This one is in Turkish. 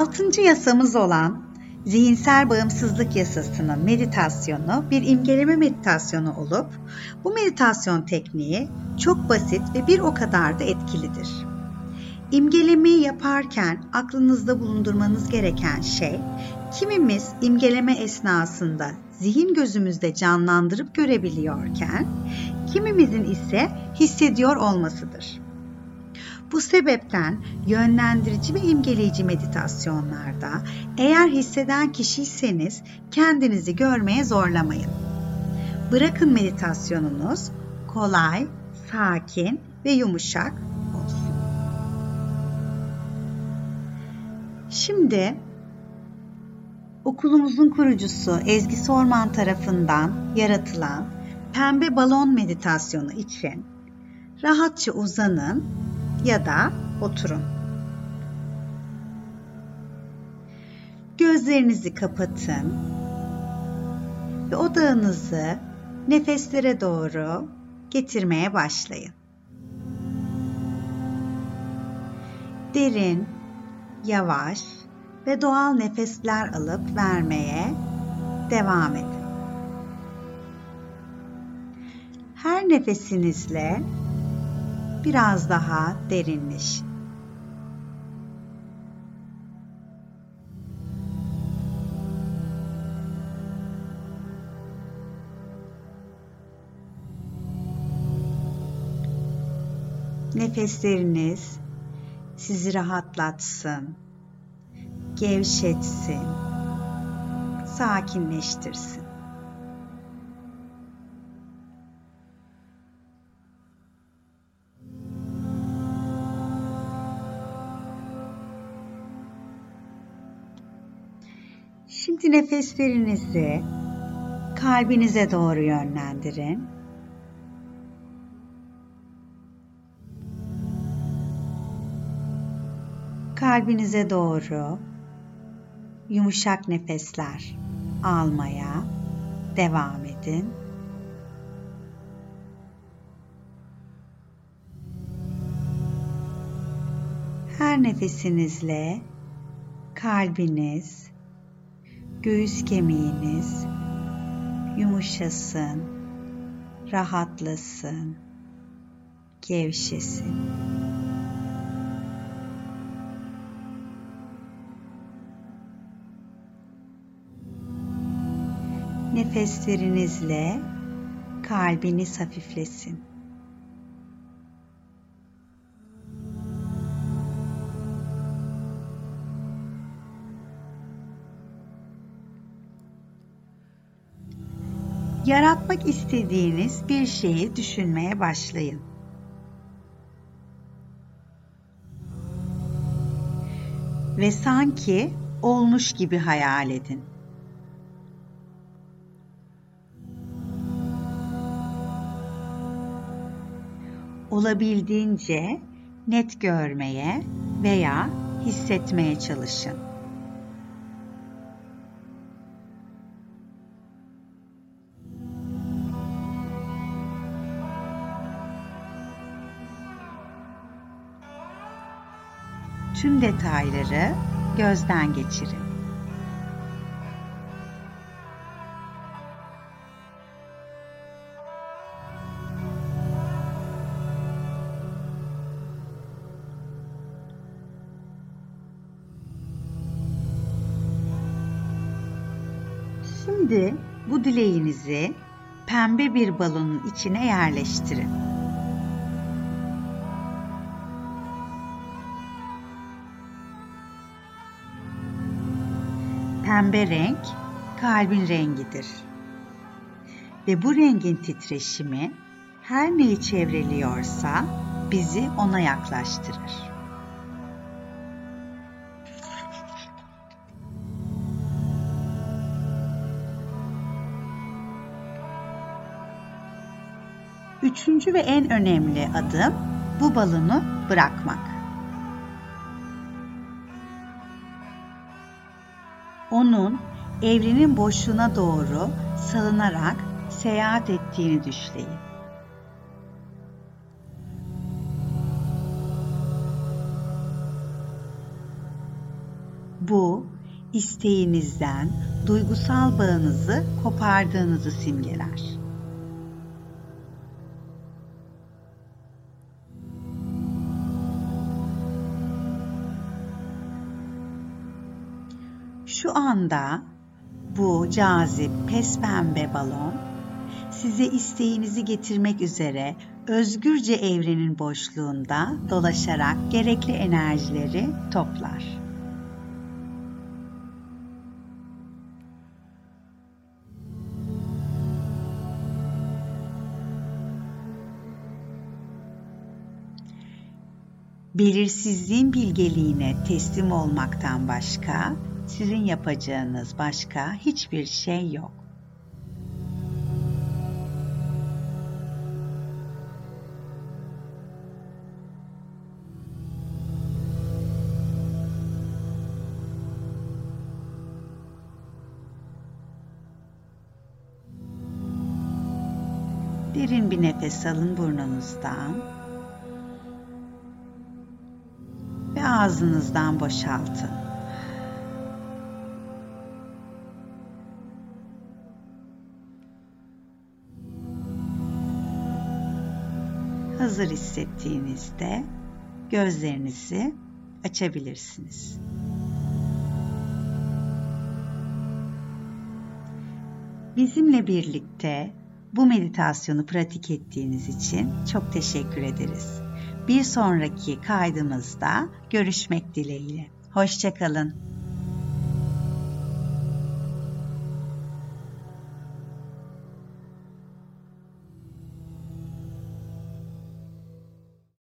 Altıncı yasamız olan zihinsel bağımsızlık yasasının meditasyonu bir imgeleme meditasyonu olup bu meditasyon tekniği çok basit ve bir o kadar da etkilidir. İmgelemeyi yaparken aklınızda bulundurmanız gereken şey kimimiz imgeleme esnasında zihin gözümüzde canlandırıp görebiliyorken kimimizin ise hissediyor olmasıdır. Bu sebepten yönlendirici ve imgeleyici meditasyonlarda eğer hisseden kişiyseniz kendinizi görmeye zorlamayın. Bırakın meditasyonunuz kolay, sakin ve yumuşak olsun. Şimdi okulumuzun kurucusu Ezgi Sorman tarafından yaratılan pembe balon meditasyonu için rahatça uzanın ya da oturun. Gözlerinizi kapatın ve odağınızı nefeslere doğru getirmeye başlayın. Derin, yavaş ve doğal nefesler alıp vermeye devam edin. Her nefesinizle biraz daha derinleşin. Nefesleriniz sizi rahatlatsın, gevşetsin, sakinleştirsin. Şimdi nefeslerinizi kalbinize doğru yönlendirin. Kalbinize doğru yumuşak nefesler almaya devam edin. Her nefesinizle kalbiniz göğüs kemiğiniz yumuşasın, rahatlasın, gevşesin. Nefeslerinizle kalbiniz hafiflesin. Yaratmak istediğiniz bir şeyi düşünmeye başlayın. Ve sanki olmuş gibi hayal edin. Olabildiğince net görmeye veya hissetmeye çalışın. Tüm detayları gözden geçirin. Şimdi bu dileğinizi pembe bir balonun içine yerleştirin. Pembe renk kalbin rengidir. Ve bu rengin titreşimi her neyi çevreliyorsa bizi ona yaklaştırır. Üçüncü ve en önemli adım bu balonu bırakmak. Onun evrenin boşluğuna doğru salınarak seyahat ettiğini düşleyin. Bu isteğinizden duygusal bağınızı kopardığınızı simgeler. Şu anda bu cazip pes pembe balon size isteğinizi getirmek üzere özgürce evrenin boşluğunda dolaşarak gerekli enerjileri toplar. Belirsizliğin bilgeliğine teslim olmaktan başka sizin yapacağınız başka hiçbir şey yok. Derin bir nefes alın burnunuzdan ve ağzınızdan boşaltın. Hazır hissettiğinizde gözlerinizi açabilirsiniz. Bizimle birlikte bu meditasyonu pratik ettiğiniz için çok teşekkür ederiz. Bir sonraki kaydımızda görüşmek dileğiyle. Hoşçakalın.